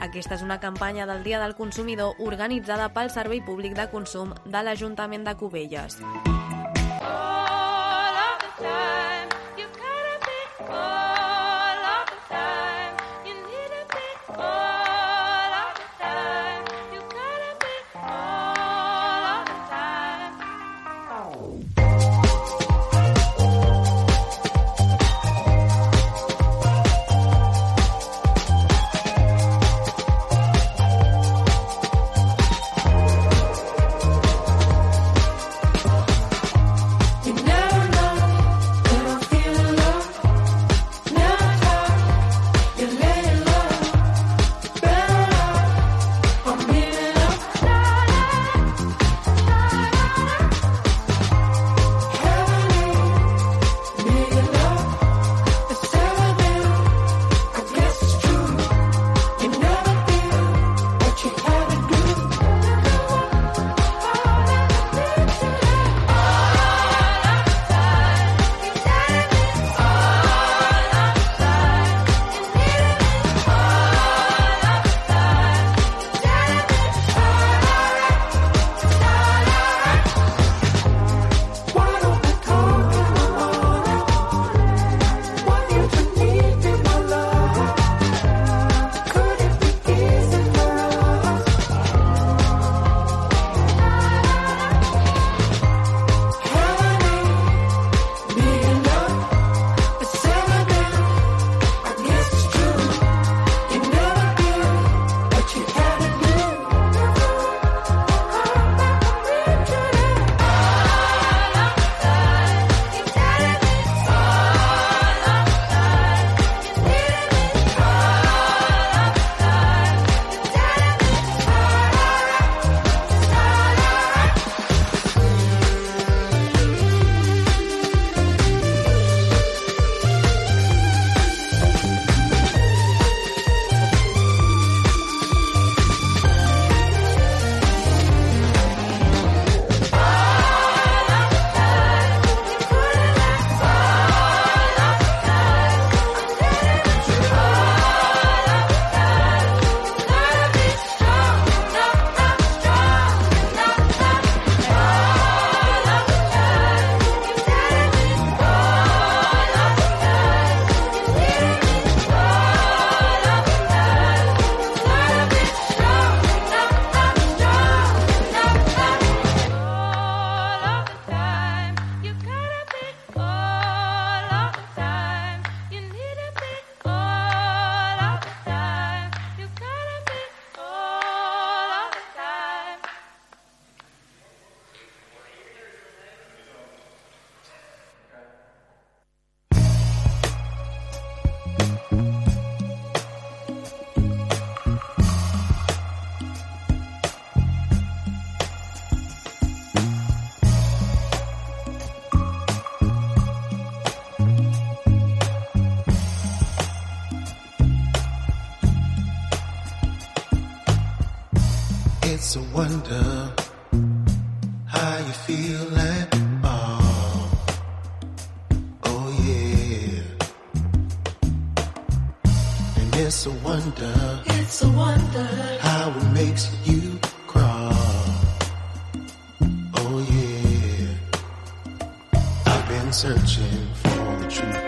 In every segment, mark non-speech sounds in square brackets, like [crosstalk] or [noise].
Aquesta és una campanya del Dia del Consumidor organitzada pel Servei Públic de Consum de l'Ajuntament de Cubelles. It's a wonder. It's a wonder how it makes you crawl. Oh yeah. I've been searching for the truth.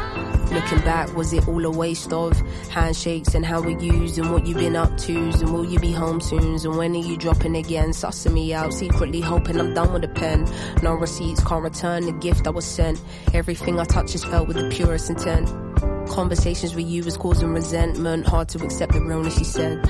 Looking back, was it all a waste of handshakes and how we used and what you been up to? And will you be home soon? And when are you dropping again? Sussing me out, secretly hoping I'm done with the pen. No receipts, can't return the gift I was sent. Everything I touch is felt with the purest intent. Conversations with you was causing resentment. Hard to accept the realness, she said.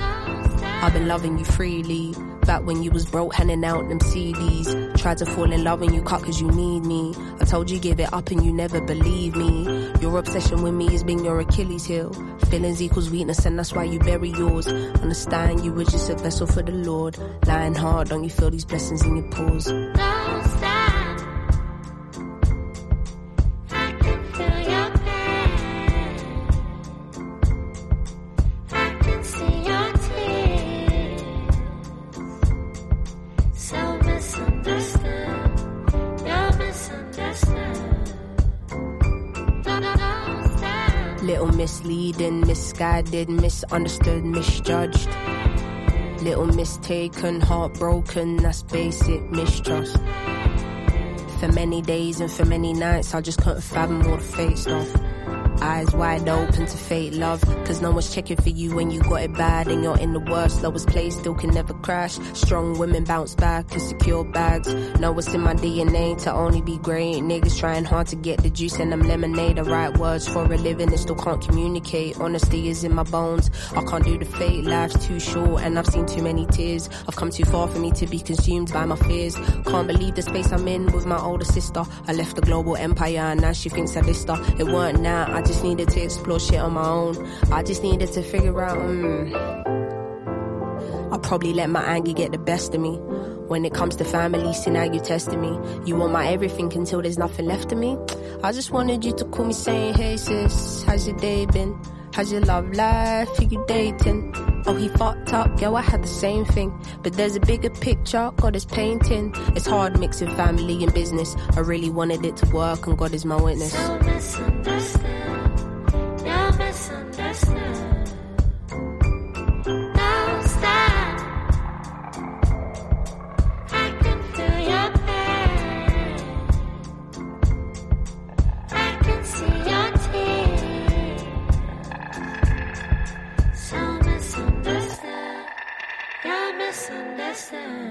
I've been loving you freely. Back when you was broke, handing out them CDs. Tried to fall in love when you cut cause you need me. I told you give it up and you never believe me. Your obsession with me has been your Achilles heel. Feelings equals weakness and that's why you bury yours. Understand you were just a vessel for the Lord. Lying hard, don't you feel these blessings in your pores? Misguided, misunderstood, misjudged. Little mistaken, heartbroken, that's basic mistrust. For many days and for many nights, I just couldn't fathom all the fake stuff. Eyes wide open to fate love, cause no one's checking for you when you got it bad and you're in the worst, lowest place, still can never crash. Strong women bounce back and secure bags. Know what's in my DNA to only be great. Niggas trying hard to get the juice and them lemonade. The right words for a living and still can't communicate. Honesty is in my bones. I can't do the fake, life's too short and I've seen too many tears. I've come too far for me to be consumed by my fears. Can't believe the space I'm in with my older sister. I left the global empire and now she thinks I dissed her. It weren't now, I just needed to explore shit on my own. I just needed to figure out, mm, I probably let my anger get the best of me. When it comes to family, see now you're testing me. You want my everything until there's nothing left of me. I just wanted you to call me saying, hey sis, how's your day been? How's your love life? Who you dating? Oh, he fucked up, yo, I had the same thing. But there's a bigger picture, God is painting. It's hard mixing family and business. I really wanted it to work, and God is my witness. So misunderstood.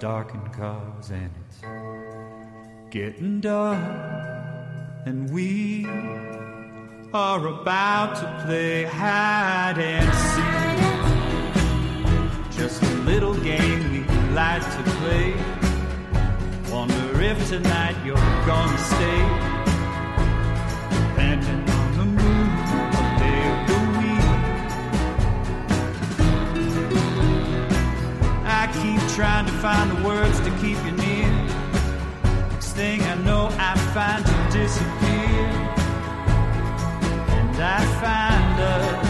Darkened cars and it's getting dark. And we are about to play hide and seek. Just a little game we like to play. Wonder if tonight you're gonna stay trying to find the words to keep you near. Next thing I know, I find you disappear. And I find us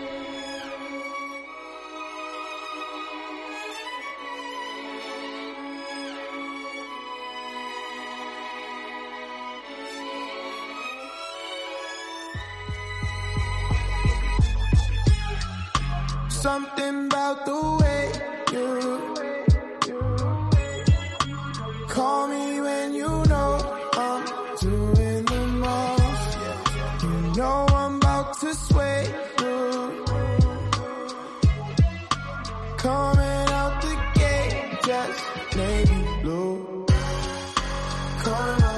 Something about the way you call me when you know I'm doing the most. You know I'm about to sway you. Coming out the gate, just navy blue. Call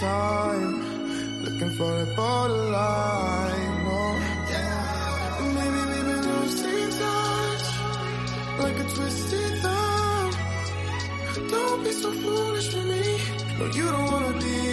time, looking for a borderline. Oh, yeah. Maybe we've been losing touch, like a twisted thumb. Don't be so foolish for me. but you don't wanna be.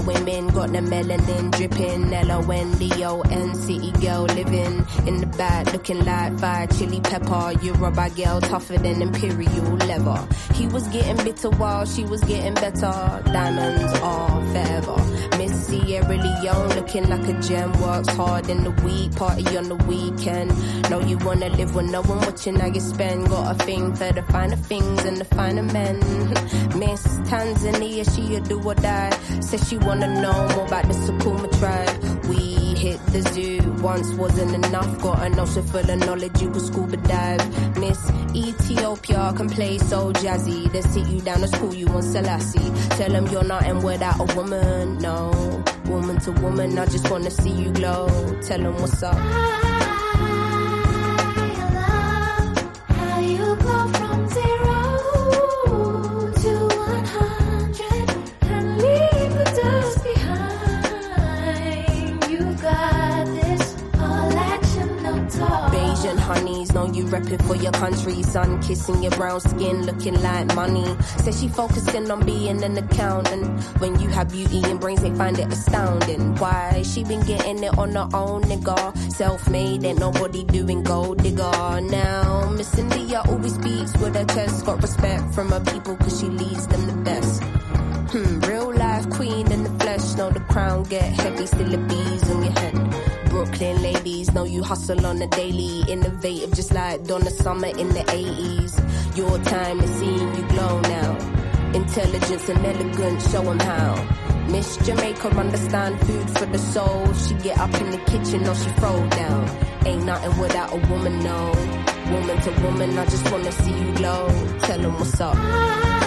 Women got the melanin dripping. L-O-N-D-O-N city girl living in the back looking like fire chili pepper. Yoruba girl tougher than imperial leather. He was getting bitter while she was getting better. Diamonds are forever. Miss Sierra Leone looking like a gem. Works hard in the week, party on the weekend. Know you wanna live with no one watching how you spend. Got a thing for the finer things and the finer men. [laughs] Miss Tanzania, she a do or die. Says she wanna know more about the Sukuma tribe. We hit the zoo, once wasn't enough. Got an ocean full of knowledge, you could scuba dive. Miss Ethiopia can play so jazzy. They sit you down to school, you on Selassie. Tell them you're not nothing without a woman, no. Woman to woman, I just wanna see you glow. Tell them what's up. How you go for your country. son. kissing your brown skin, looking like money. Says she focusing on being an accountant. When you have beauty and brains, they find it astounding. Why? She been getting it on her own, nigga. Self made, ain't nobody doing gold digger. Now, Miss India always speaks with her chest. Got respect from her people, cause she leads them the best. Hmm, real life queen in the flesh. Know the crown get heavy, still the bees on your head. Brooklyn ladies know you hustle on the daily. Innovative, just like Donna Summer in the 80s. Your time is seeing you glow now. Intelligence and elegance, show 'em how. Miss Jamaica understand food for the soul. She get up in the kitchen or she throw down. Ain't nothing without a woman, no. Woman to woman, I just wanna see you glow. Tell 'em what's up.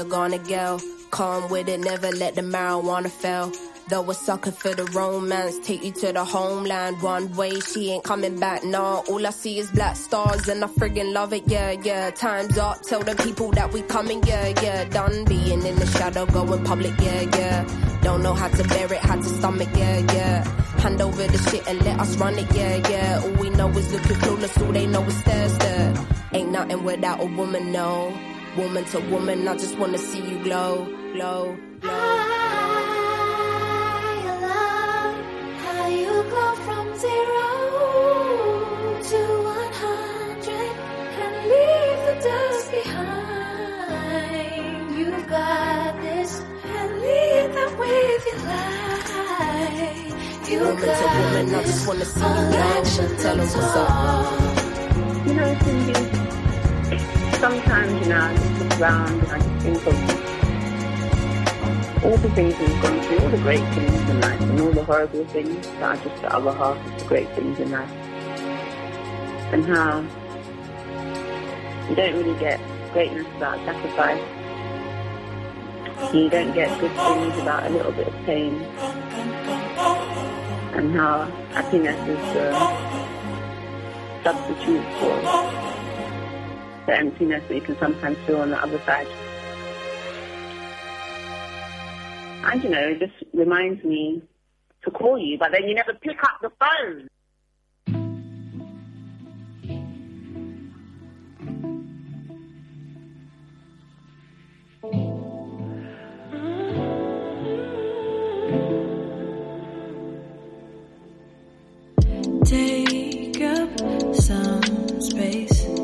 A gonna go. calm with it, never let the marijuana fail. Though a sucker for the romance, take you to the homeland. One way, she ain't coming back, nah. All I see is black stars and I friggin' love it, yeah, yeah. Time's up, tell the people that we coming, yeah, yeah. Done being in the shadow, going public, yeah, yeah. Don't know how to bear it, how to stomach, yeah, yeah. Hand over the shit and let us run it, yeah, yeah. All we know is looking clueless, all they know is stare, stare. Ain't nothing without a woman, no. Woman to woman, I just wanna see you glow, glow, glow. I love How you go from zero to one hundred and leave the dust behind. You've got this and lead them with your light. You Woman to got woman, I just wanna see you All glow. Tell them what's up. You know, Cindy, sometimes, you know, I just look around and I just think of all the things we've gone through, all the great things in life, and all the horrible things that are just the other half of the great things in life. And how you don't really get greatness without sacrifice. You don't get good things without a little bit of pain. And how happiness is the substitute for the emptiness that you can sometimes feel on the other side. And you know, it just reminds me to call you, but then you never pick up the phone. Take up some space.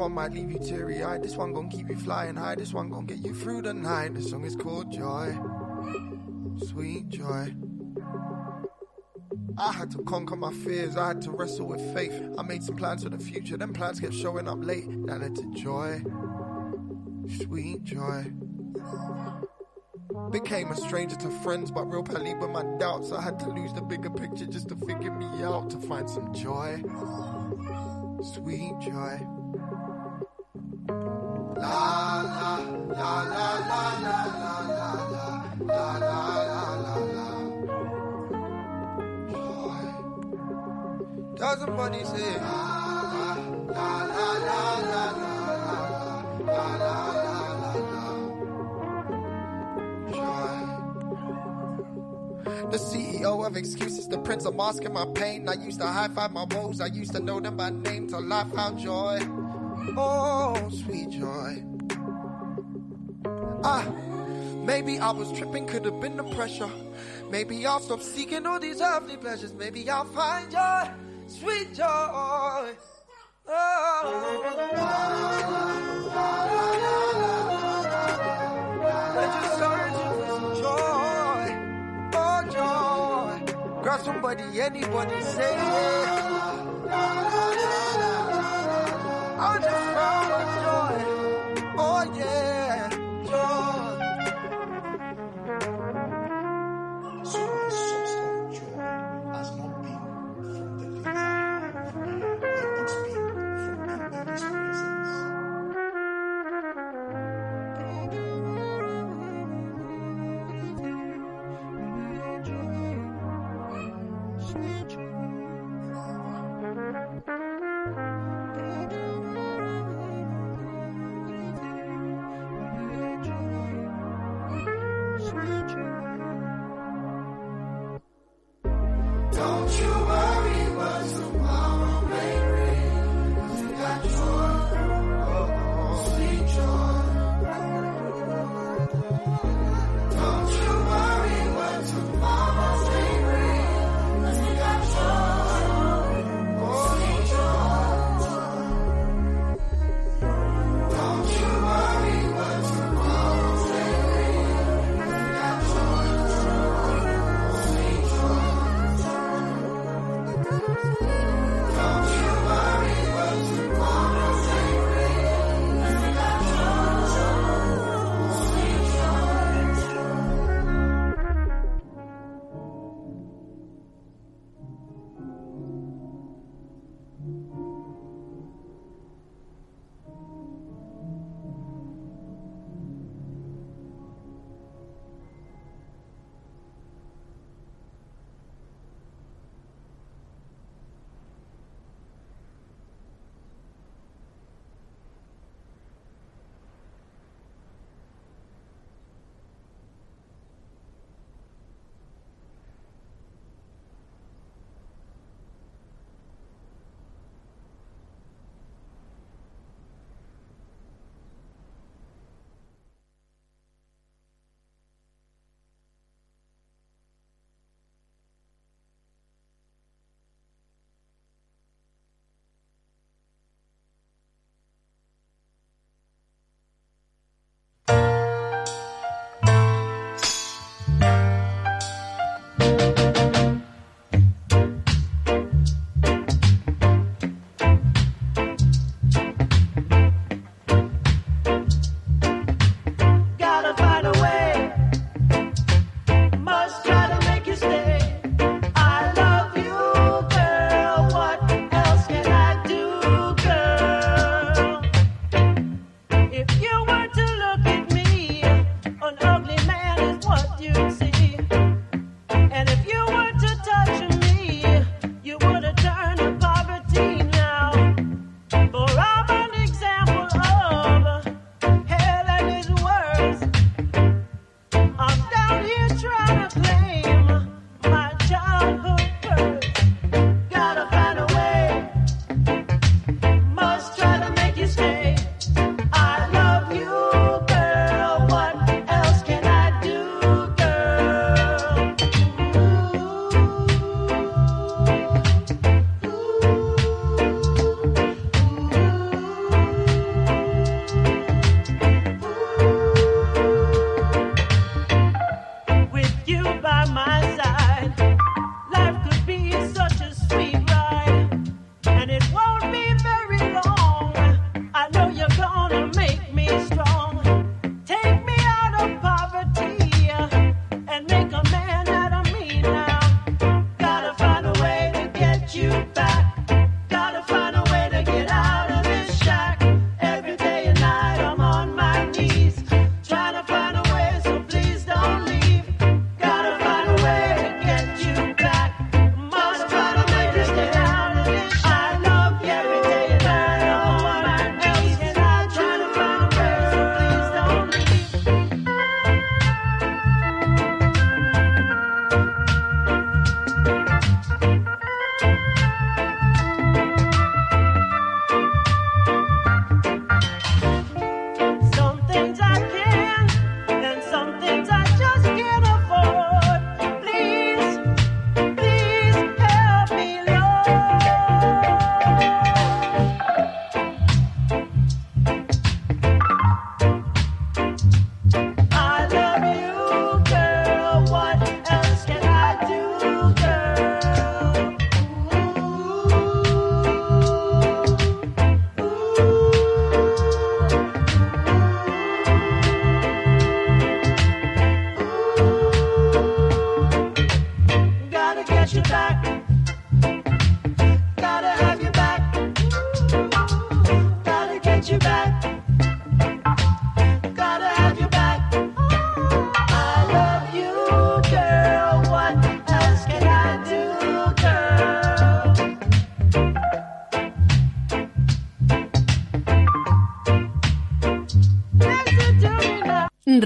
One might leave you teary eyed. This one gon' keep you flying high. This one gon' get you through the night. The song is called Joy. Sweet joy. I had to conquer my fears. I had to wrestle with faith. I made some plans for the future. Them plans kept showing up late. That led to joy. Sweet joy. Became a stranger to friends, but real pally with my doubts. I had to lose the bigger picture just to figure me out, to find some joy. Sweet joy. La la la la la la la la la la la la la Joy. Doesn't say la la la la la la la la la la la The CEO of excuses, the prince of masking my pain. I used to high five my woes, I used to know them by name till I found joy. Oh, sweet joy. Ah, maybe I was tripping, could have been the pressure. Maybe I'll stop seeking all these earthly pleasures. Maybe I'll find joy, sweet joy. Joy. Oh, joy. Grab somebody, anybody, say yeah. I just found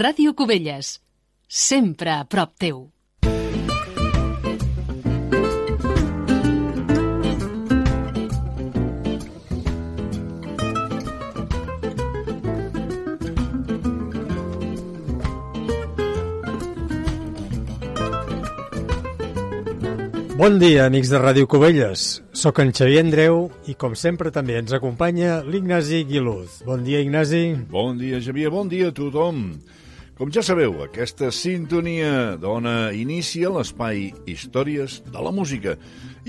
Ràdio Cubelles. Sempre a prop teu. Bon dia, amics de Ràdio Cubelles. Soc en Xavier Andreu i, com sempre, també ens acompanya l'Ignasi Guiluz. Bon dia, Ignasi. Bon dia, Xavier. Bon dia a tothom. Com ja sabeu, aquesta sintonia dona inici a l'espai Històries de la Música.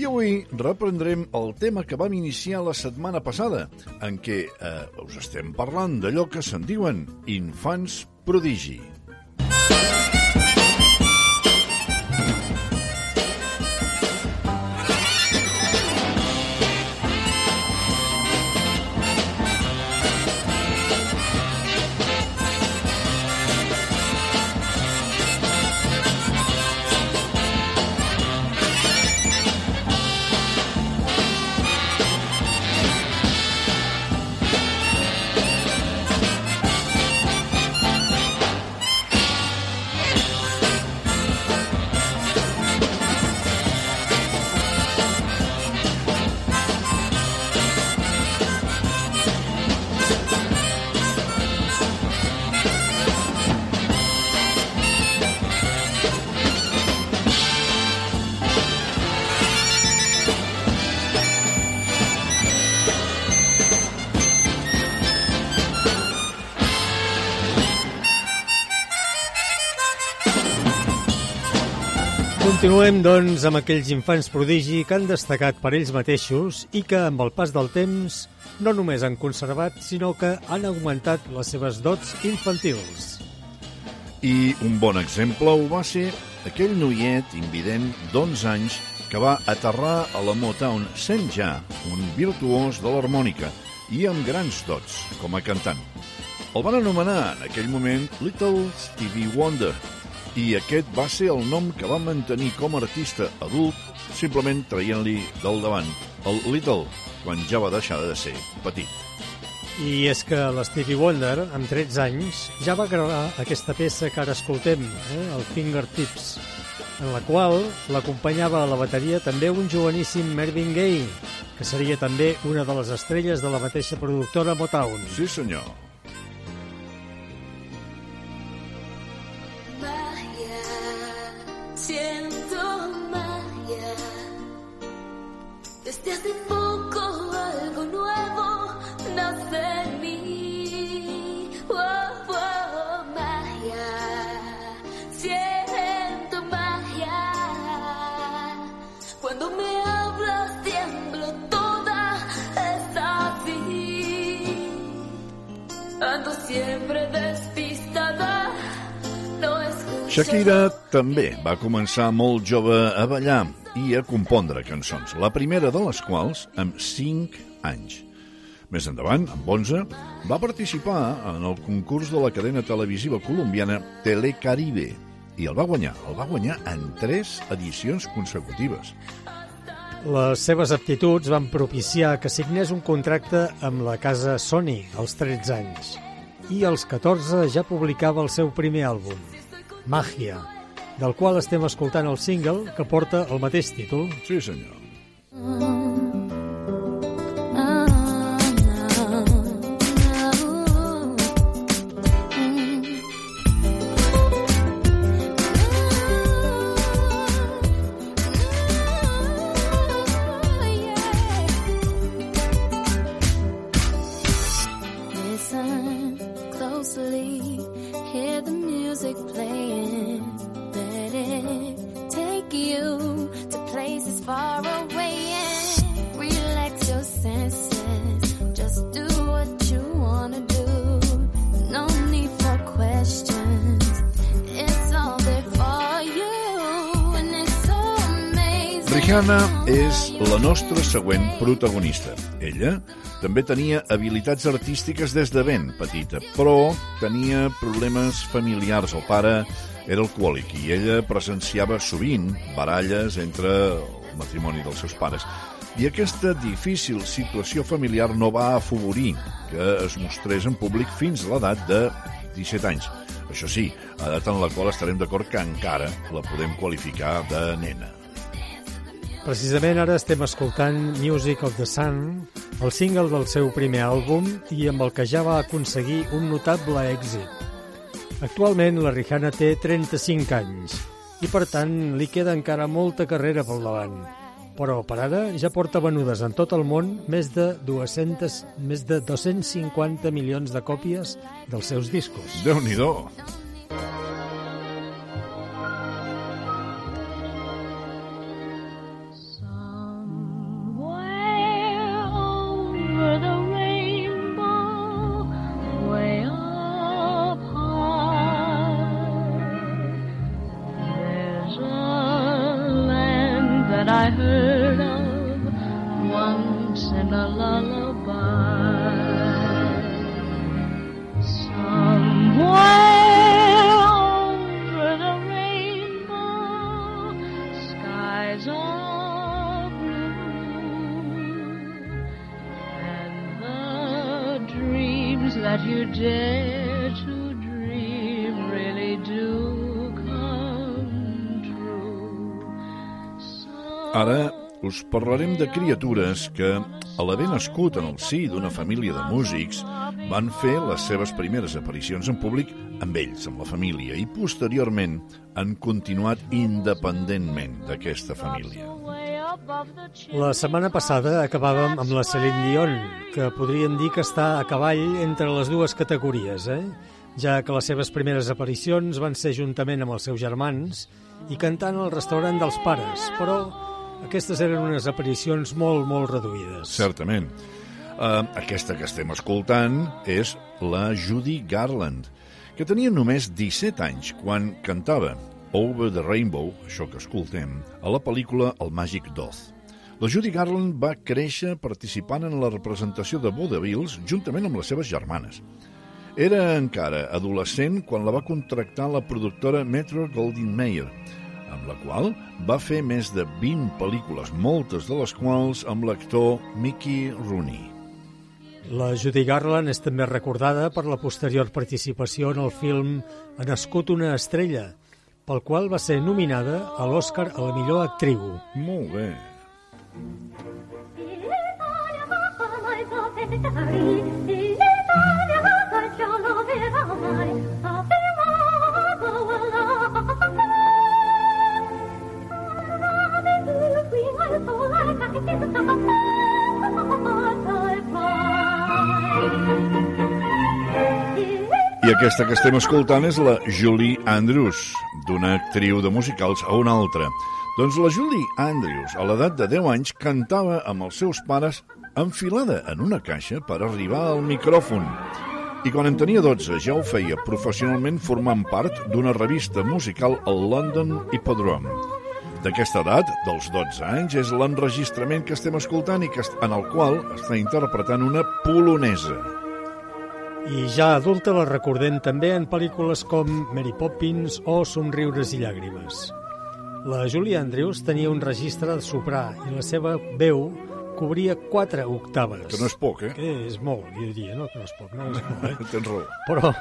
I avui reprendrem el tema que vam iniciar la setmana passada, en què eh, us estem parlant d'allò que se'n diuen infants prodigi. Continuem, doncs, amb aquells infants prodigi que han destacat per ells mateixos i que, amb el pas del temps, no només han conservat, sinó que han augmentat les seves dots infantils. I un bon exemple ho va ser aquell noiet invident d'11 anys que va aterrar a la Motown sent ja un virtuós de l'harmònica i amb grans dots com a cantant. El van anomenar en aquell moment Little Stevie Wonder i aquest va ser el nom que va mantenir com a artista adult simplement traient-li del davant el Little quan ja va deixar de ser petit. I és que l'Stevie Wonder, amb 13 anys, ja va gravar aquesta peça que ara escoltem, eh, el Fingertips, en la qual l'acompanyava a la bateria també un joveníssim Mervyn Gaye, que seria també una de les estrelles de la mateixa productora Motown. Sí, senyor. Desde hace poco algo nuevo nace en mí. Oh, oh, magia, siento magia. Cuando me hablas tiemblo toda, es. Ando siempre despistada. Shakira també va començar molt jove a ballar i a compondre cançons, la primera de les quals amb 5 anys. Més endavant, amb 11, va participar en el concurs de la cadena televisiva colombiana Telecaribe i el va guanyar. El va guanyar en 3 edicions consecutives. Les seves aptituds van propiciar que signés un contracte amb la casa Sony als 13 anys i als 14 ja publicava el seu primer àlbum, Màgia, del qual estem escoltant el single que porta el mateix títol. Sí, senyor. Listen nostra següent protagonista. Ella també tenia habilitats artístiques des de ben petita, però tenia problemes familiars. El pare era alcohòlic i ella presenciava sovint baralles entre el matrimoni dels seus pares. I aquesta difícil situació familiar no va afavorir que es mostrés en públic fins a l'edat de 17 anys. Això sí, edat en la qual estarem d'acord que encara la podem qualificar de nena. Precisament ara estem escoltant Music of the Sun, el single del seu primer àlbum i amb el que ja va aconseguir un notable èxit. Actualment la Rihanna té 35 anys i per tant li queda encara molta carrera pel davant. Però per ara ja porta venudes en tot el món més de 200, més de 250 milions de còpies dels seus discos. Déu-n'hi-do! over us parlarem de criatures que, a l'haver nascut en el si d'una família de músics, van fer les seves primeres aparicions en públic amb ells, amb la família, i posteriorment han continuat independentment d'aquesta família. La setmana passada acabàvem amb la Celine Dion, que podríem dir que està a cavall entre les dues categories, eh? ja que les seves primeres aparicions van ser juntament amb els seus germans i cantant al restaurant dels pares, però aquestes eren unes aparicions molt, molt reduïdes. Certament. Uh, aquesta que estem escoltant és la Judy Garland, que tenia només 17 anys quan cantava Over the Rainbow, això que escoltem, a la pel·lícula El màgic d'Oz. La Judy Garland va créixer participant en la representació de vaudevilles juntament amb les seves germanes. Era encara adolescent quan la va contractar la productora Metro Goldwyn Mayer, amb la qual va fer més de 20 pel·lícules, moltes de les quals amb l'actor Mickey Rooney. La Judy Garland és també recordada per la posterior participació en el film Ha nascut una estrella, pel qual va ser nominada a l'Oscar a la millor actriu. Molt bé. I aquesta que estem escoltant és la Julie Andrews, d'una actriu de musicals a una altra. Doncs la Julie Andrews, a l'edat de 10 anys, cantava amb els seus pares enfilada en una caixa per arribar al micròfon. I quan en tenia 12 ja ho feia professionalment formant part d'una revista musical al London Hippodrome. D'aquesta edat, dels 12 anys, és l'enregistrament que estem escoltant i que, en el qual està interpretant una polonesa. I ja adulta la recordem també en pel·lícules com Mary Poppins o Somriures i llàgrimes. La Julie Andrews tenia un registre de soprà i la seva veu cobria quatre octaves. Que no és poc, eh? Que és molt, jo diria, no? Que no és poc, no és molt, eh? [laughs] Tens raó. Però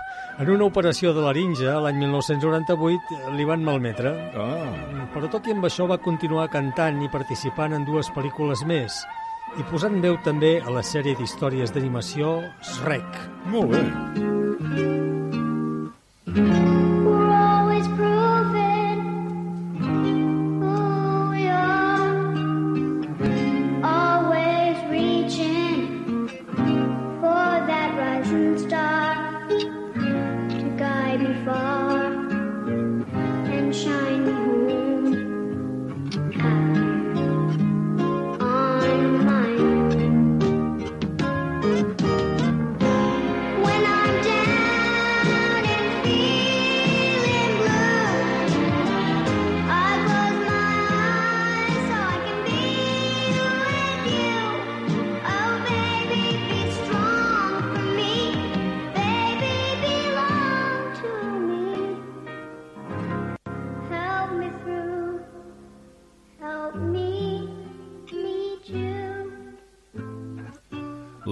en una operació de laringe, l'any 1998, li van malmetre. Ah. Però tot i amb això va continuar cantant i participant en dues pel·lícules més i posant veu també a la sèrie d'històries d'animació Shrek. Molt bé. We're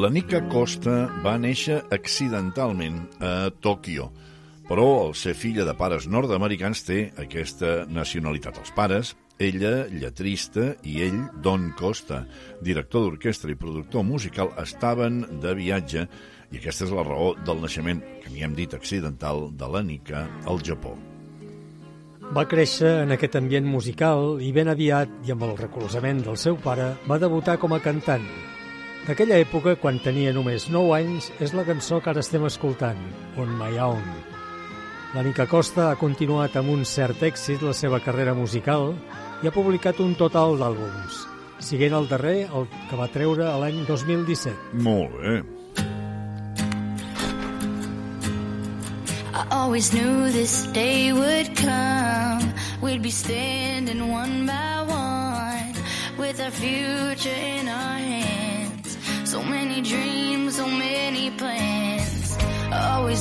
La Nika Costa va néixer accidentalment a Tòquio, però al ser filla de pares nord-americans té aquesta nacionalitat. Els pares, ella, lletrista, i ell, Don Costa, director d'orquestra i productor musical, estaven de viatge i aquesta és la raó del naixement, que n'hi hem dit accidental, de la Nika al Japó. Va créixer en aquest ambient musical i ben aviat, i amb el recolzament del seu pare, va debutar com a cantant. D'aquella època, quan tenia només 9 anys, és la cançó que ara estem escoltant, On My Own. La Nica Costa ha continuat amb un cert èxit la seva carrera musical i ha publicat un total d'àlbums, siguent el darrer el que va treure a l'any 2017. Molt bé. I always knew this day would come. We'd be standing one by one with our future in our hands. So many dreams, so many plans. Always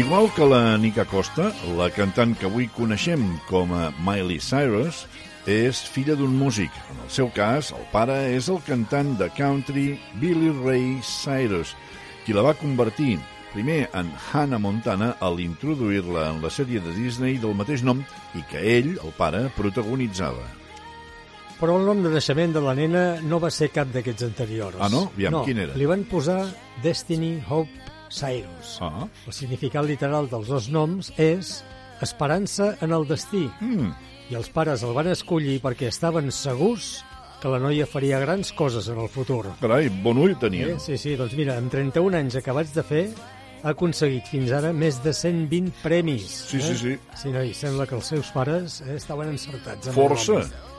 Igual que la Nica Costa, la cantant que avui coneixem com a Miley Cyrus és filla d'un músic. En el seu cas, el pare és el cantant de country Billy Ray Cyrus, qui la va convertir primer en Hannah Montana al introduir-la en la sèrie de Disney del mateix nom i que ell, el pare, protagonitzava. Però el nom de naixement de la nena no va ser cap d'aquests anteriors. Ah, no? Aviam, no, quin era? Li van posar Destiny Hope Cyrus. Ah. El significat literal dels dos noms és esperança en el destí. Mm. I els pares el van escollir perquè estaven segurs que la noia faria grans coses en el futur. Carai, bon ull tenia. Eh? Sí, sí, doncs mira, amb 31 anys acabats de fer, ha aconseguit fins ara més de 120 premis. Sí, eh? sí, sí. Sí, noi, sembla que els seus pares eh, estaven encertats. amb el Força. nom.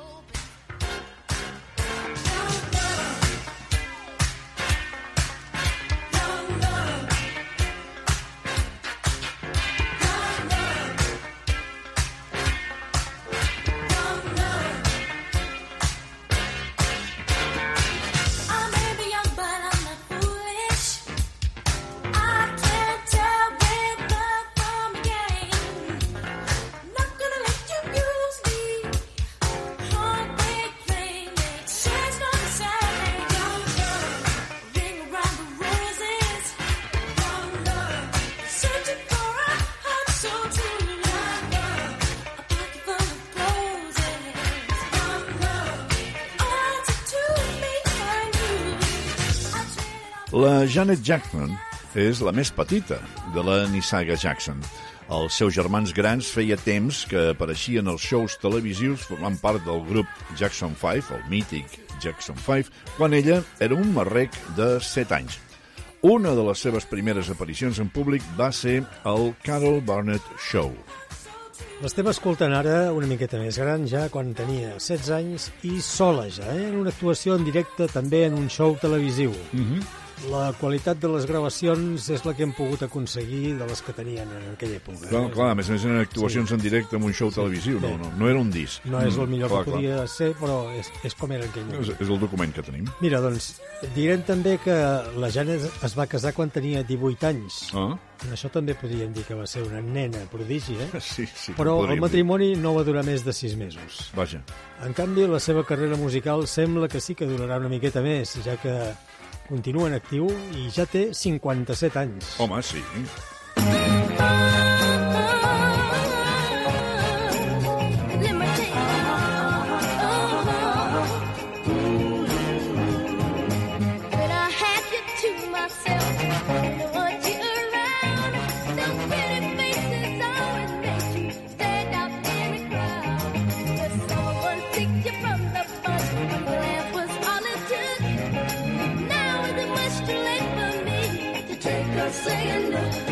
Janet Jackson és la més petita de la Nissaga Jackson. Els seus germans grans feia temps que apareixien als shows televisius formant part del grup Jackson 5, el mític Jackson 5, quan ella era un marrec de 7 anys. Una de les seves primeres aparicions en públic va ser el Carol Burnett Show. L'estem escoltant ara una miqueta més gran, ja quan tenia 16 anys, i sola ja, eh? en una actuació en directe també en un show televisiu. Mm -hmm. La qualitat de les gravacions és la que hem pogut aconseguir de les que tenien en aquella època. Clar, eh? clar, a més a més eren actuacions Sí. en directe en un show televisiu, no, no, no era un disc. No és el Mm, millor clar, que podia ser, però és, és com era aquell clar. moment. És, és el document que tenim. Mira, doncs, direm també que la Janet es va casar quan tenia 18 anys. Ah. Això també podríem dir que va ser una nena prodigi, eh? [laughs] Sí, sí. Però el dir. matrimoni no va durar més de 6 mesos. Vaja. En canvi, la seva carrera musical sembla que sí que durarà una miqueta més, ja que continua en actiu i ja té 57 anys. Home, sí. Now is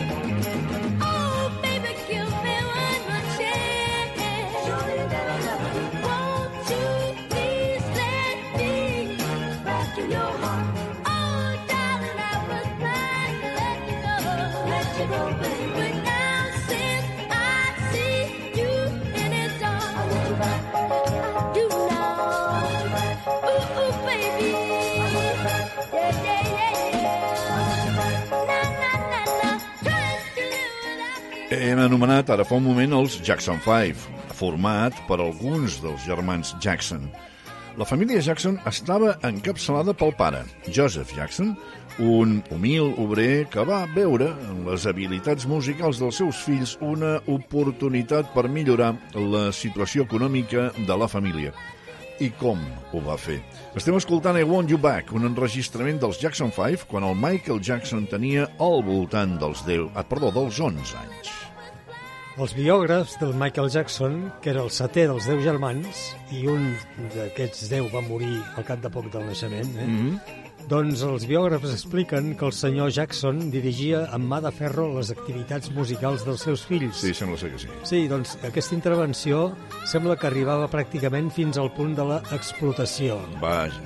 ara fa un moment els Jackson 5, format per alguns dels germans Jackson. La família Jackson estava encapçalada pel pare, Joseph Jackson, un humil obrer que va veure en les habilitats musicals dels seus fills una oportunitat per millorar la situació econòmica de la família. I com ho va fer? Estem escoltant I Want You Back, un enregistrament dels Jackson 5 quan el Michael Jackson tenia al voltant dels 10, ah, perdó, dels 11 anys. Els biògrafs del Michael Jackson, que era el setè dels deu germans, i un d'aquests deu va morir al cap de poc del naixement, eh? Mm -hmm. doncs els biògrafs expliquen que el senyor Jackson dirigia amb mà de ferro les activitats musicals dels seus fills. Sí, sembla ser que sí. Sí, doncs aquesta intervenció sembla que arribava pràcticament fins al punt de l'explotació. Vaja.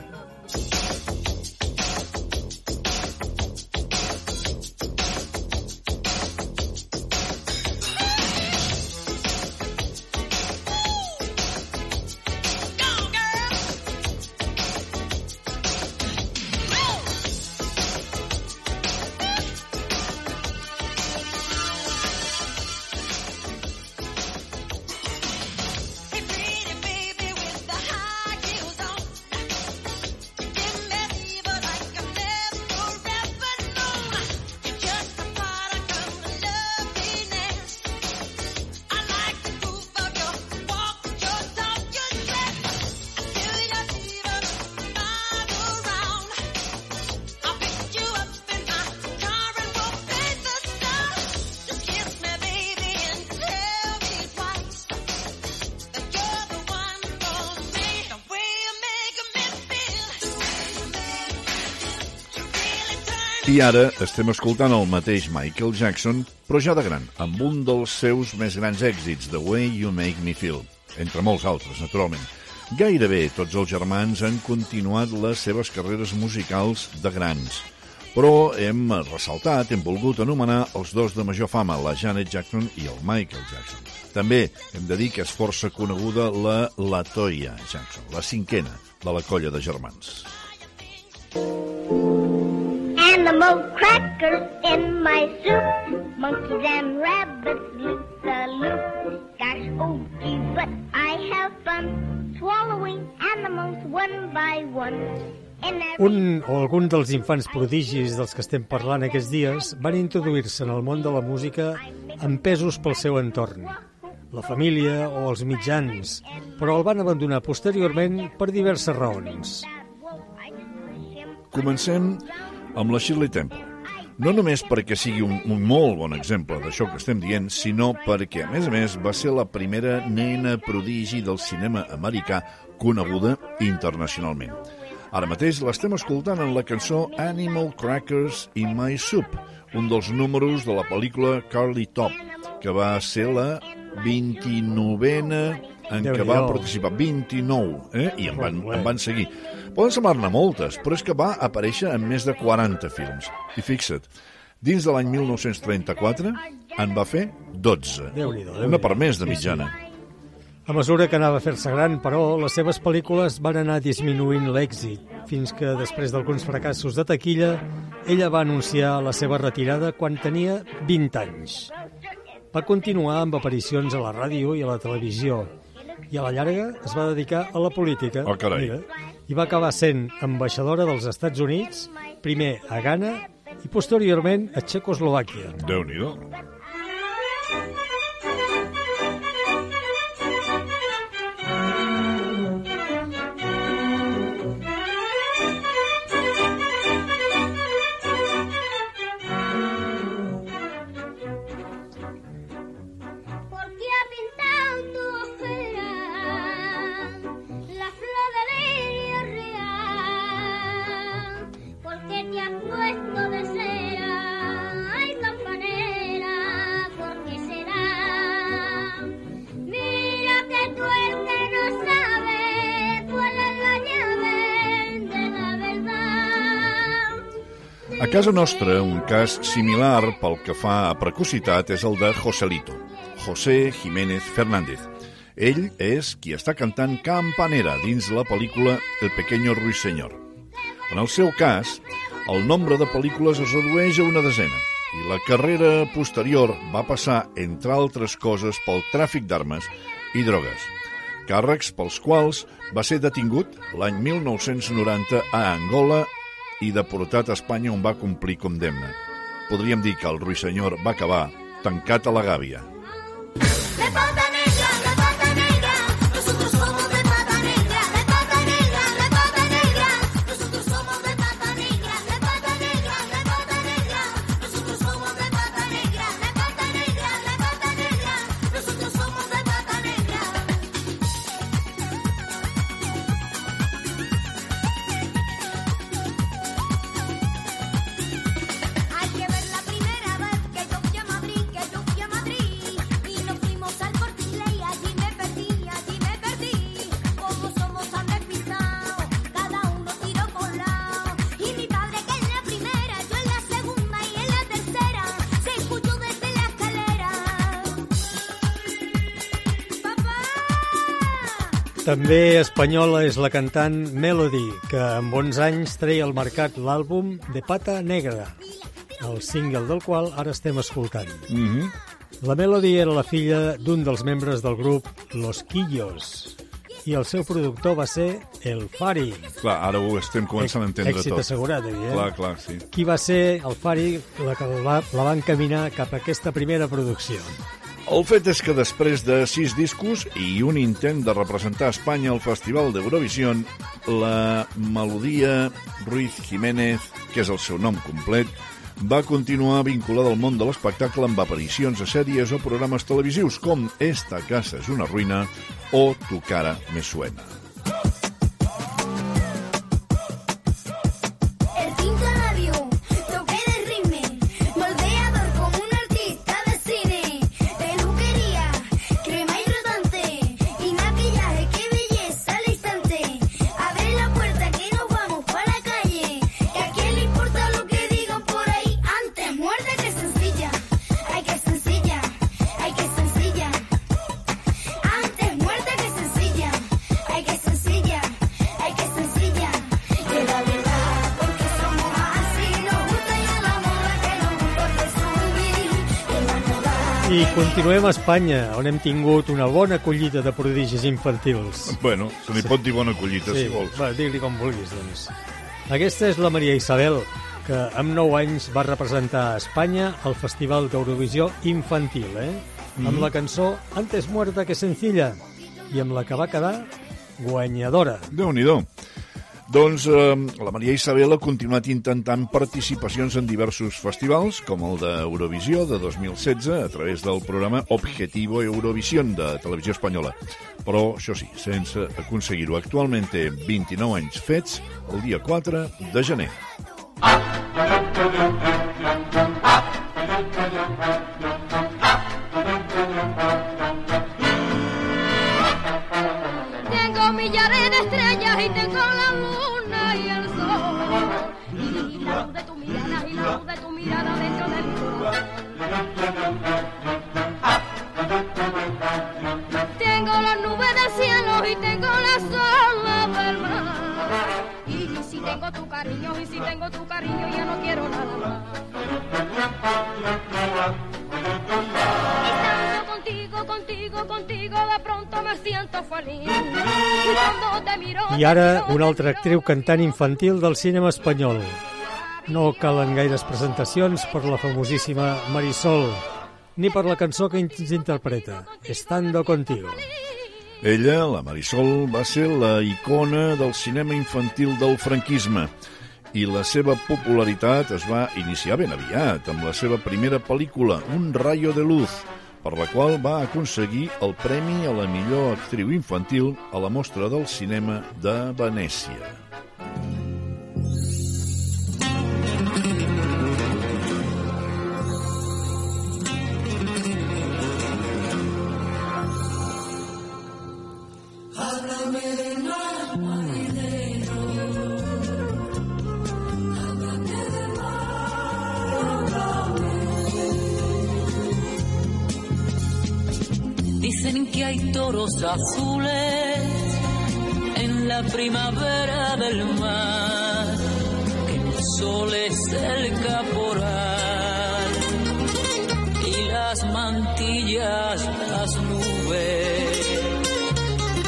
I ara estem escoltant el mateix Michael Jackson, però ja de gran, amb un dels seus més grans èxits, The Way You Make Me Feel, entre molts altres, naturalment. Gairebé tots els germans han continuat les seves carreres musicals de grans, però hem ressaltat, hem volgut anomenar els dos de major fama, la Janet Jackson i el Michael Jackson. També hem de dir que és força coneguda la Latoya Jackson, la cinquena de la colla de germans. Animal crackers in my soup. Monkeys and rabbits loop the loop. Gosh, oh gee, but I have fun swallowing animals one by one. Un o algun dels infants prodigis dels que estem parlant aquests dies van introduir-se en el món de la música empesos pel seu entorn, la família o els mitjans, però el van abandonar posteriorment per diverses raons. Comencem amb la Shirley Temple. No només perquè sigui un, un molt bon exemple d'això que estem dient, sinó perquè, a més a més, va ser la primera nena prodigi del cinema americà coneguda internacionalment. Ara mateix l'estem escoltant en la cançó Animal Crackers in My Soup, un dels números de la pel·lícula Carly Top, que va ser la 29a en què va participar 29, eh? i en van, en van seguir. Poden semblar-ne moltes, però és que va aparèixer en més de 40 films. I fixa't, dins de l'any 1934 en va fer 12. Déu-n'hi-do, Una per més de mitjana. A mesura que anava a fer-se gran, però, les seves pel·lícules van anar disminuint l'èxit, fins que, després d'alguns fracassos de taquilla, ella va anunciar la seva retirada quan tenia 20 anys. Va continuar amb aparicions a la ràdio i a la televisió, i a la llarga es va dedicar a la política. Oh, carai. Mira, Va acabar sent ambaixadora dels Estats Units, primer a Ghana i posteriorment a Txecoslovàquia. Déu-n'hi-do. ¿Por A casa nostra, un cas similar pel que fa a precocitat és el de Joselito, José Jiménez Fernández. Ell és qui està cantant Campanera dins la pel·lícula El pequeño ruiseñor. En el seu cas, el nombre de pel·lícules es redueix a una desena. i la carrera posterior va passar, entre altres coses, pel tràfic d'armes i drogues. Càrrecs pels quals va ser detingut l'any 1990 a Angola i deportat a Espanya on va complir condemna. Podríem dir que el ruissenyor va acabar tancat a la gàbia. De També espanyola és la cantant Melody, que amb 11 anys treia al mercat l'àlbum De Pata Negra, el single del qual ara estem escoltant. Mm -hmm. La Melody era la filla d'un dels membres del grup Los Quillos i el seu productor va ser el Fari. Clar, ara ho estem començant a entendre Èxit tot. assegurat, evident. Clar, clar, sí. Qui va ser el Fari la que la, la va encaminar cap a aquesta primera producció? El fet és que després de sis discos i un intent de representar Espanya al Festival d'Eurovisió, la melodia Ruiz Jiménez, que és el seu nom complet, va continuar vinculada al món de l'espectacle amb aparicions a sèries o programes televisius com Esta casa és una ruïna o Tu cara me suena. Continuem a Espanya, on hem tingut una bona collita de prodigis infantils. Bueno, se n'hi pot dir bona collita, sí, si vols. Va, digue-li com vulguis, doncs. Aquesta és la Maria Isabel, que amb 9 anys va representar a Espanya al Festival d'Eurovisió Infantil, eh? Amb Mhm. la cançó Antes muerta que sencilla, i amb la que va quedar guanyadora. Déu-n'hi-do. Doncs eh, la Maria Isabel ha continuat intentant participacions en diversos festivals, com el d'Eurovisió de 2016, a través del programa Objetivo Eurovisión de Televisió Espanyola. Però, això sí, sense aconseguir-ho. Actualment té 29 anys fets el dia 4 de gener. Tengo y tengo la luna y el sol. Y la luz de tu mirada y la luz de tu mirada dentro de mi corazón. Tengo las nubes del cielo y tengo las olas del mar. Y si tengo tu cariño, y si tengo tu cariño, ya no quiero nada más. Contigo, contigo, contigo, de pronto me siento feliz. I ara una altra actriu cantant infantil del cinema espanyol. No calen gaires presentacions per la famosíssima Marisol, ni per la cançó que ens interpreta, Estando Contigo. Ella, la Marisol, va ser la icona del cinema infantil del franquisme i la seva popularitat es va iniciar ben aviat amb la seva primera pel·lícula, Un rayo de luz, per la qual va aconseguir el premi a la millor actriu infantil a la Mostra del Cinema de Venècia. Háblame Dicen que hay toros azules en la primavera del mar, que el sol es el caporal y las mantillas las nubes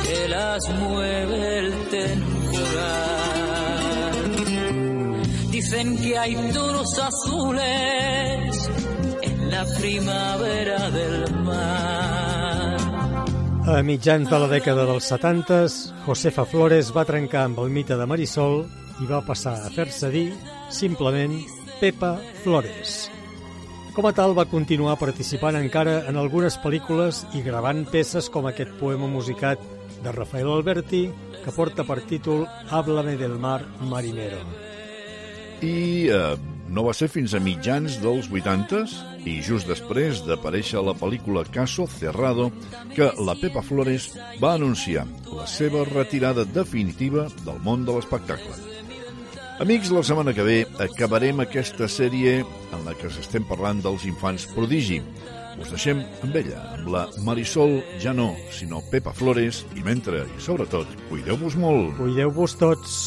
que las mueve el temporal. Dicen que hay toros azules en la primavera del mar A mitjans de la dècada dels 70, Josefa Flores va trencar amb el mite de Marisol i va passar a fer-se dir, simplement, Pepa Flores. Com a tal, va continuar participant encara en algunes pel·lícules i gravant peces com aquest poema musicat de Rafael Alberti, que porta per títol Háblame del mar marinero. I eh, no va ser fins a mitjans dels 80s i just després d'aparèixer la pel·lícula Caso Cerrado que la Pepa Flores va anunciar la seva retirada definitiva del món de l'espectacle. Amics, la setmana que ve acabarem aquesta sèrie en la que s'estem parlant dels infants prodigi. Us deixem amb ella, amb la Marisol ja no, sinó Pepa Flores, i mentre, i sobretot, cuideu-vos molt. Cuideu-vos tots.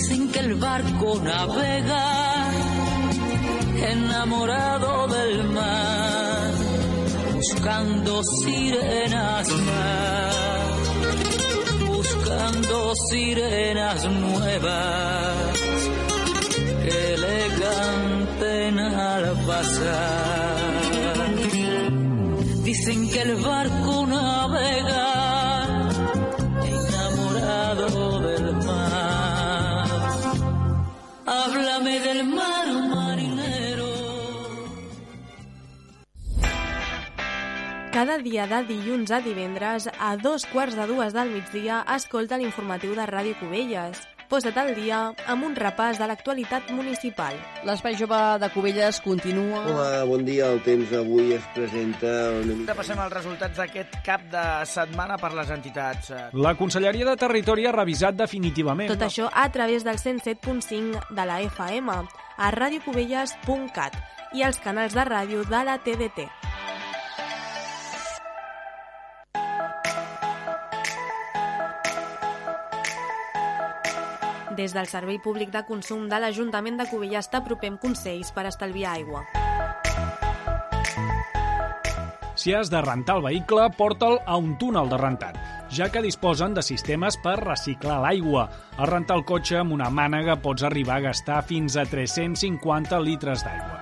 Dicen que el barco navega enamorado del mar, buscando sirenas más, buscando sirenas nuevas que le al pasar. Dicen que el barco navega enamorado Háblame del mar marinero. Cada dia de dilluns a divendres, a dos quarts de dues del migdia, escolta l'informatiu de Ràdio Cubelles. Posa't al dia amb un repàs de l'actualitat municipal. L'espai jove de Cubelles continua... Hola, bon dia. El temps avui es presenta una mica... Repassem els resultats d'aquest cap de setmana per les entitats. La Conselleria de Territori ha revisat definitivament. Tot això a través del 107.5 de la FM, a radiocubelles.cat i els canals de ràdio de la TDT. Des del Servei Públic de Consum de l'Ajuntament de Cubelles t'apropem consells per estalviar aigua. Si has de rentar el vehicle, porta'l a un túnel de rentat, ja que disposen de sistemes per reciclar l'aigua. A rentar el cotxe amb una mànega pots arribar a gastar fins a 350 litres d'aigua.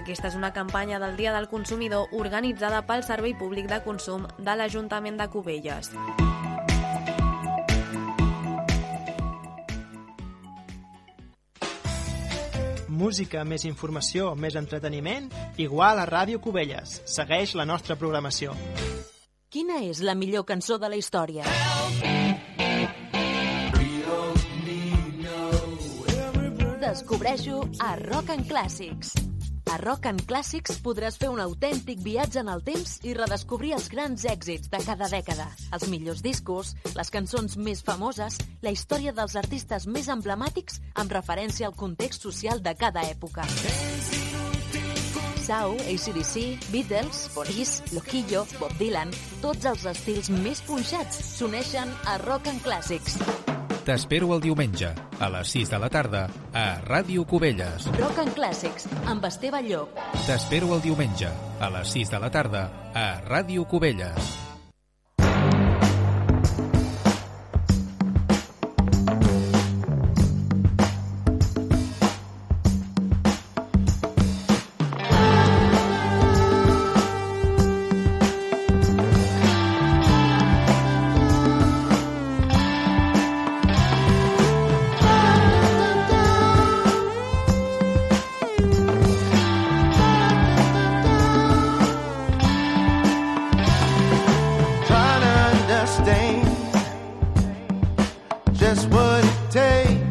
Aquesta és una campanya del Dia del Consumidor organitzada pel Servei Públic de Consum de l'Ajuntament de Cubelles. Música, més informació, més entreteniment, igual a Ràdio Cubelles. Segueix la nostra programació. Quina és la millor cançó de la història? Descobreixo a Rock and Classics. A Rock and Classics podràs fer un autèntic viatge en el temps i redescobrir els grans èxits de cada dècada, els millors discos, les cançons més famoses, la història dels artistes més emblemàtics amb referència al context social de cada època. Sau, ACDC, Beatles, Boris, Loquillo, Bob Dylan, tots els estils més punxats s'uneixen a Rock and Classics. T'espero el diumenge, a les 6 de la tarda, a Ràdio Cubelles. Rock and Classics, amb Esteve Llop. T'espero el diumenge, a les 6 de la tarda, a Ràdio Cubelles. Just what it takes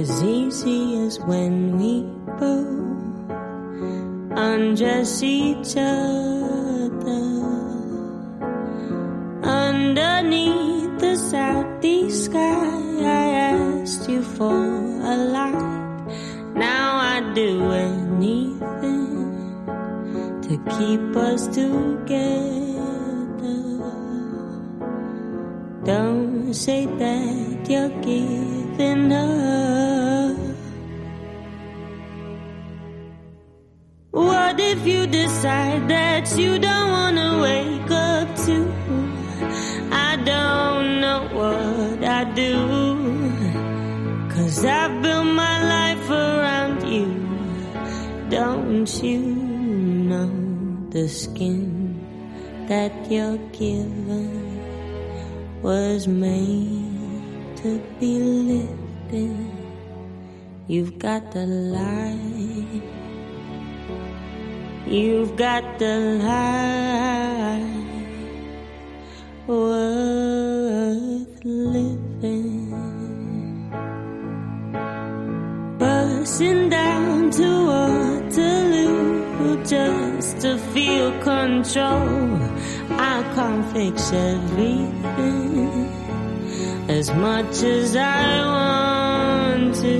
as easy as when we both undress each other underneath the southeast sky. I asked you for a light. Now I'd do anything to keep us together. Don't say that you're giving up. What if you decide that you don't wanna wake up to? I don't know what I do. Cause I've built my life around you. Don't you know the skin that you're given was made to be lifted? You've got the light. You've got the life worth living. Bursting down to Waterloo just to feel control. I can't fix everything as much as I want to.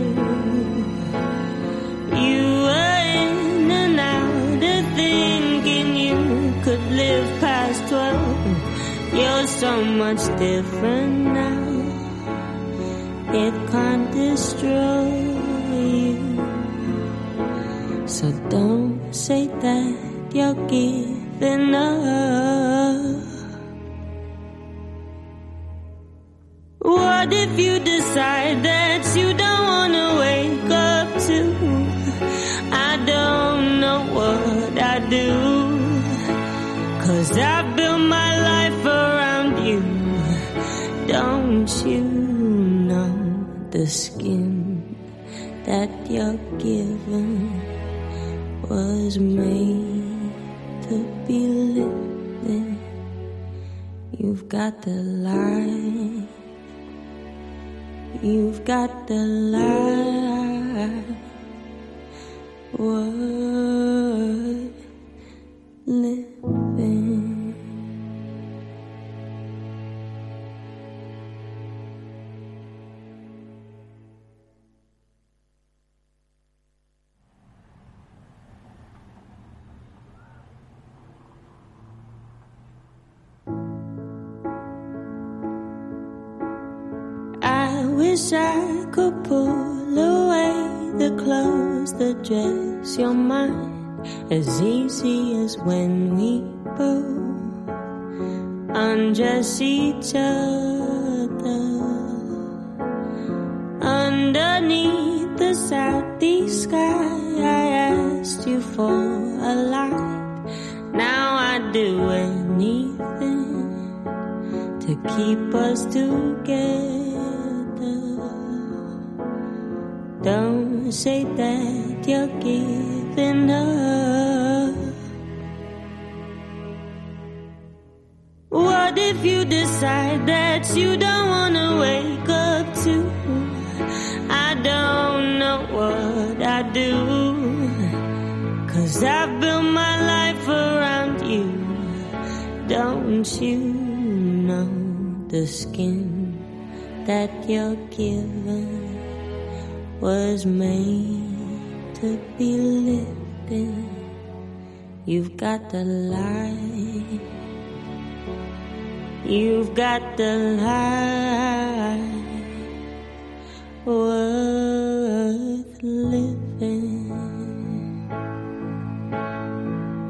You were in and out of thinking you could live past twelve. You're so much different now. It can't destroy you. So don't say that you're giving up. What if you decide that you don't wanna wake up to? I don't know what I do. Cause I built my life around you. Don't you know the skin that you're given was made to be living? You've got the light. You've got the light worth living. I wish I could pull away the clothes that dress your mind as easy as when we both undress each other underneath the southeast sky. I asked you for a light. Now I'd do anything to keep us together. Don't say that you're giving up. What if you decide that you don't wanna wake up to? I don't know what I do. Cause I've built my life around you. Don't you know the skin that you're given was made to be lifted? You've got the light. You've got the life worth living.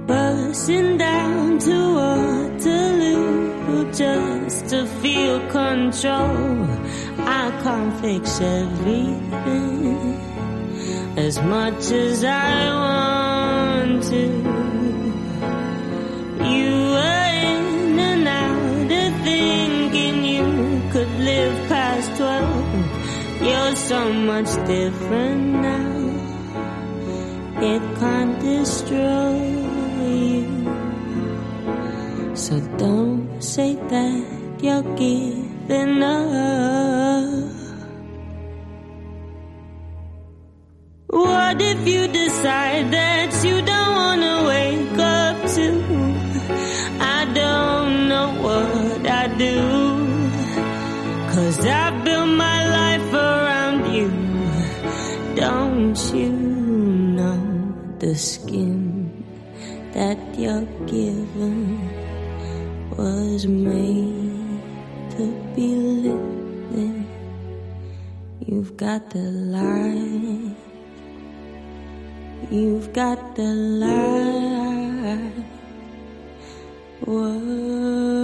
Bursting down to Waterloo just to feel control. I can't fix everything as much as I want to. You were in and out of thinking you could live past twelve. You're so much different now. It can't destroy you. So don't say that you're giving up. What if you decide that you don't wanna wake up to? I don't know what I do. Cause I built my life around you. Don't you know the skin that you're given was made to be living. You've got the light. You've got the light. Worth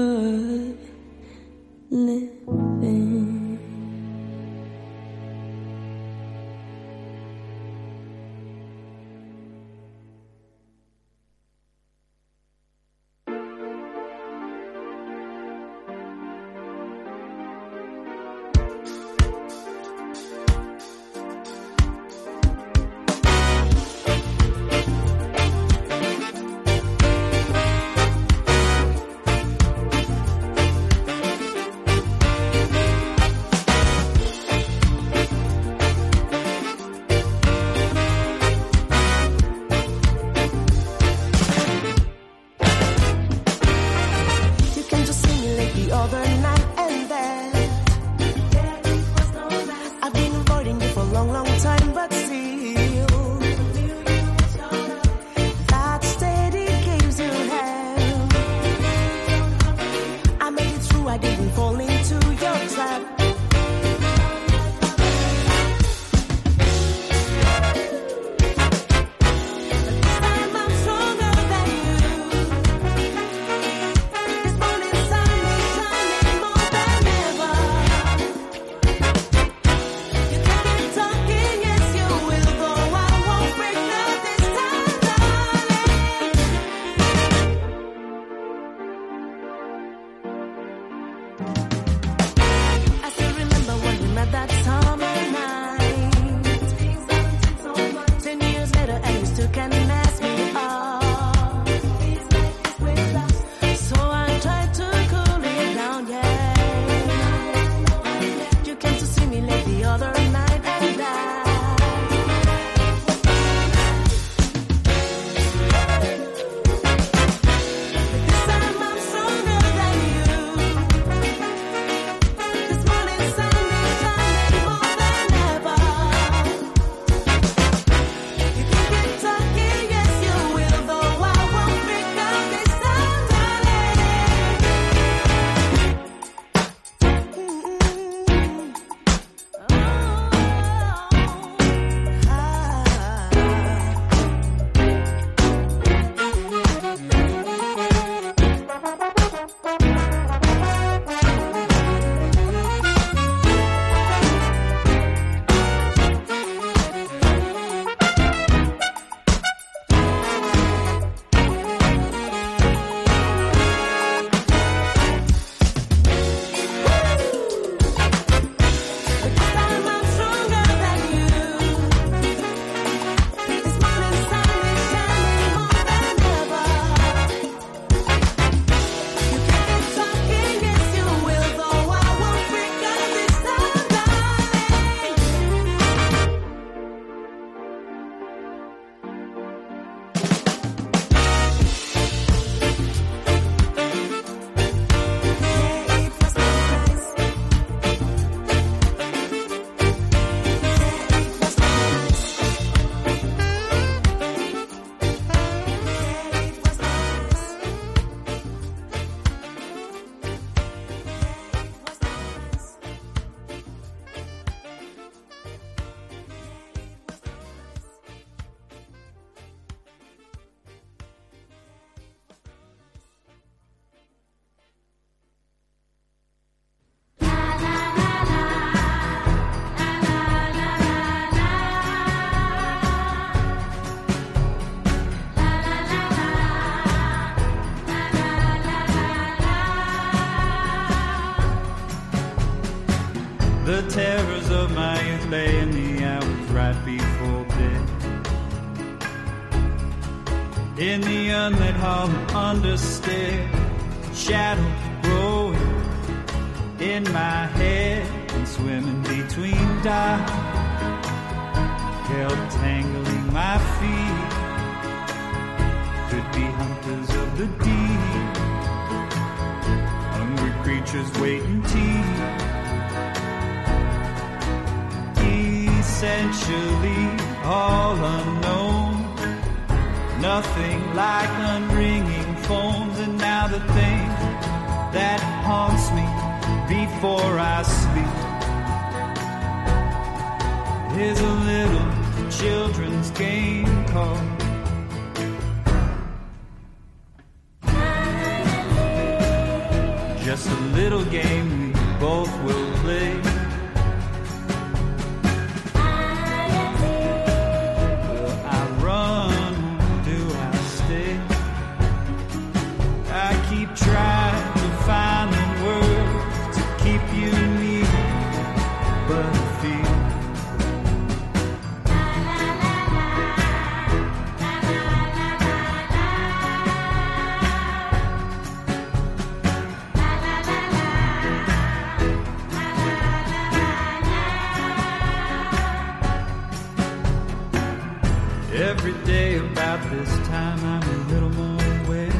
time I'm a little more aware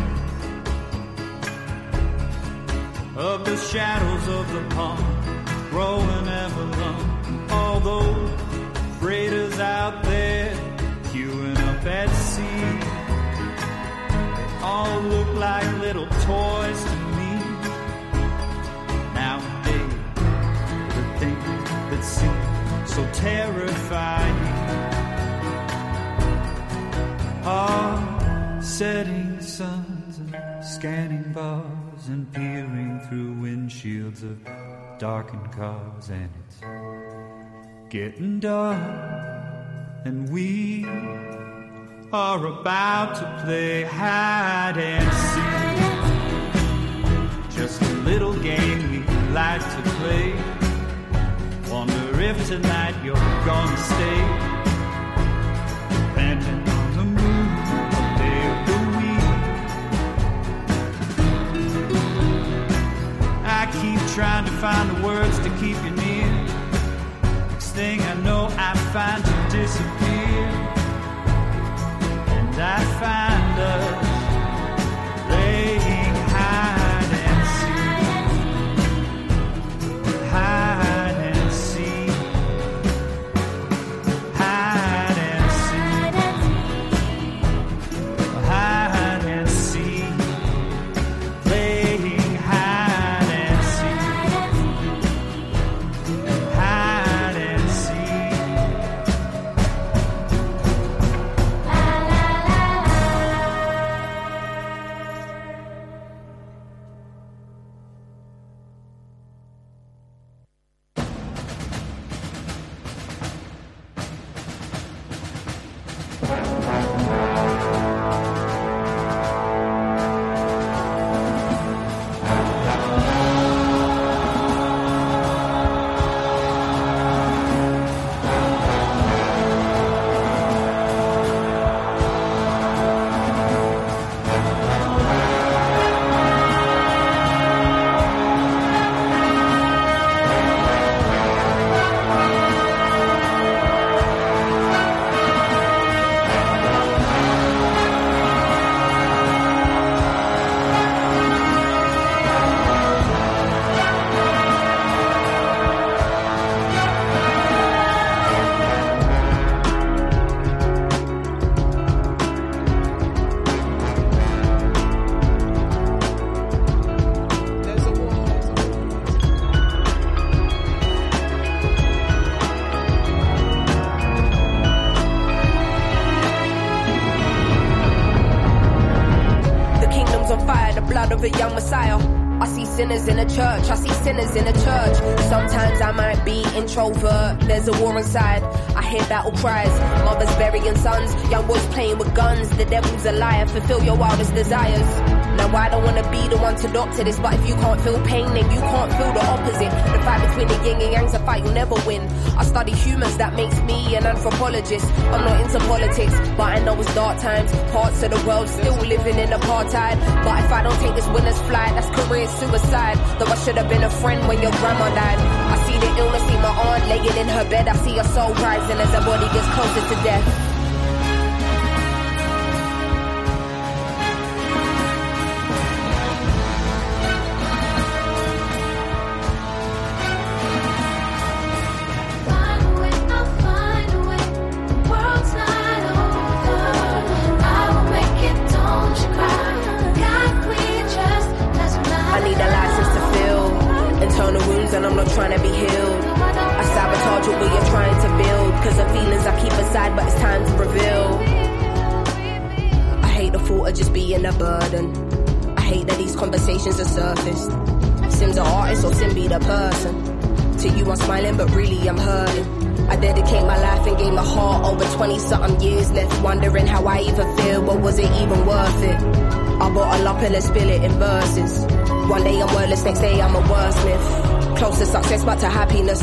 of the shadows of the pond growing ever long. Although freighters out there queuing up at sea, they all look like little toys to me. Nowadays, the things that seem so terrifying are setting suns and scanning bars and peering through windshields of darkened cars and it's getting dark and we are about to play hide and seek. Just a little game we like to play. Wonder if tonight you're gonna stay. trying to find the words to keep you near. Next thing I know, I find you disappear, and I find us. cries. Mothers burying sons, young boys playing with guns. The devil's a liar, fulfill your wildest desires. Now I don't wanna be the one to doctor this, but if you can't feel pain, then you can't feel the opposite. The fight between the yin and yang's a fight you'll never win. I study humans, that makes me an anthropologist. I'm not into politics, but I know it's dark times. Parts of the world still living in apartheid. But if I don't take this winner's flight, that's career suicide. Though I should have been a friend when your grandma died. I see the illness, see my aunt laying in her bed. I see her soul rising as her body gets closer to death.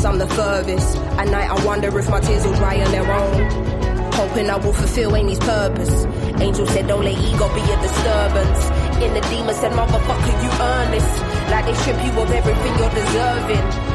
I'm the furthest. At night I wonder if my tears will dry on their own. Hoping I will fulfill Amy's purpose. Angel said don't let ego be a disturbance. In the demon said motherfucker you earn this. Like they strip you of everything you're deserving.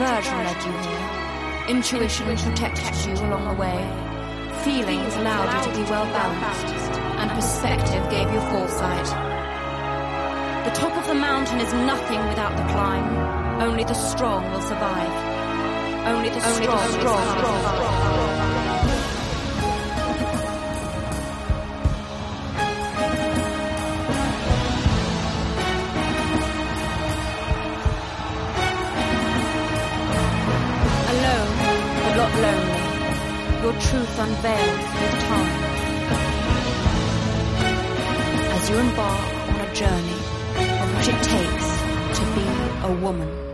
Led you here. Intuition protected you along the way. Feelings allowed you to be well balanced. And perspective gave you foresight. The top of the mountain is nothing without the climb. Only the strong will survive. Only the strong, will survive. Your truth unveiled with time. As you embark on a journey of which it takes to be a woman.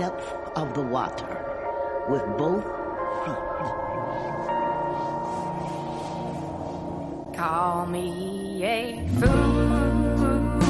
Depth of the water with both feet. Call me a fool.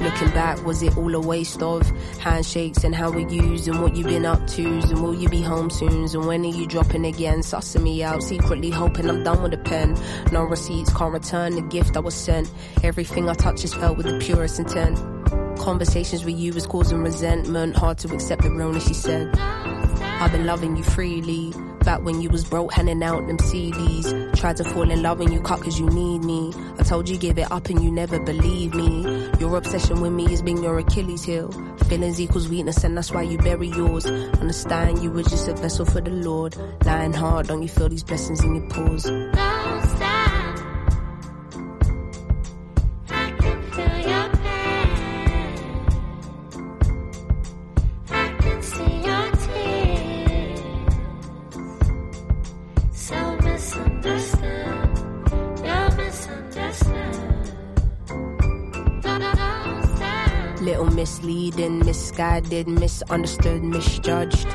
Looking back, was it all a waste of handshakes and how we used and what you've been up to? And will you be home soon? And when are you dropping again? Sussing me out, secretly hoping I'm done with the pen. No receipts, can't return the gift I was sent. Everything I touch is felt with the purest intent. Conversations with you was causing resentment, hard to accept the realness she said. I've been loving you freely. Back when you was broke, handing out them CDs. Tried to fall in love and you cut cause you need me. I told you give it up and you never believe me. Your obsession with me has been your Achilles heel. Feelings equals weakness and that's why you bury yours. Understand you were just a vessel for the Lord. Lying hard, don't you feel these blessings in your pores? Misguided, misunderstood, misjudged.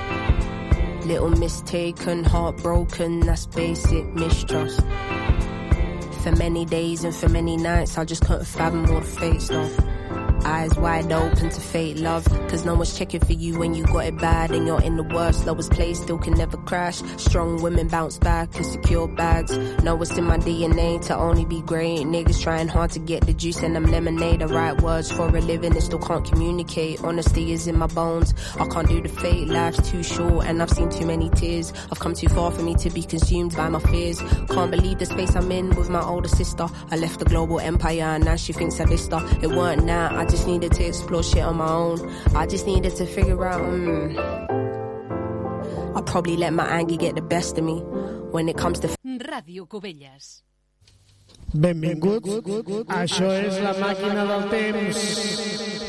Little mistaken, heartbroken, that's basic mistrust. For many days and for many nights, I just couldn't fathom all the fate stuff. Eyes wide open to fate love, cause no one's checking for you when you got it bad and you're in the worst, lowest place, still can never crash. Strong women bounce back and secure bags. Know it's in my DNA to only be great. Niggas trying hard to get the juice and them lemonade. The right words for a living and still can't communicate. Honesty is in my bones. I can't do the fake, life's too short and I've seen too many tears. I've come too far for me to be consumed by my fears. Can't believe the space I'm in with my older sister. I left the global empire and now she thinks I her. It weren't now, I just needed to explore shit on my own. I just needed to figure out, mm, I probably let my anger get the best of me when it comes to Ràdio Cubelles. Benvinguts. Això és la màquina del temps.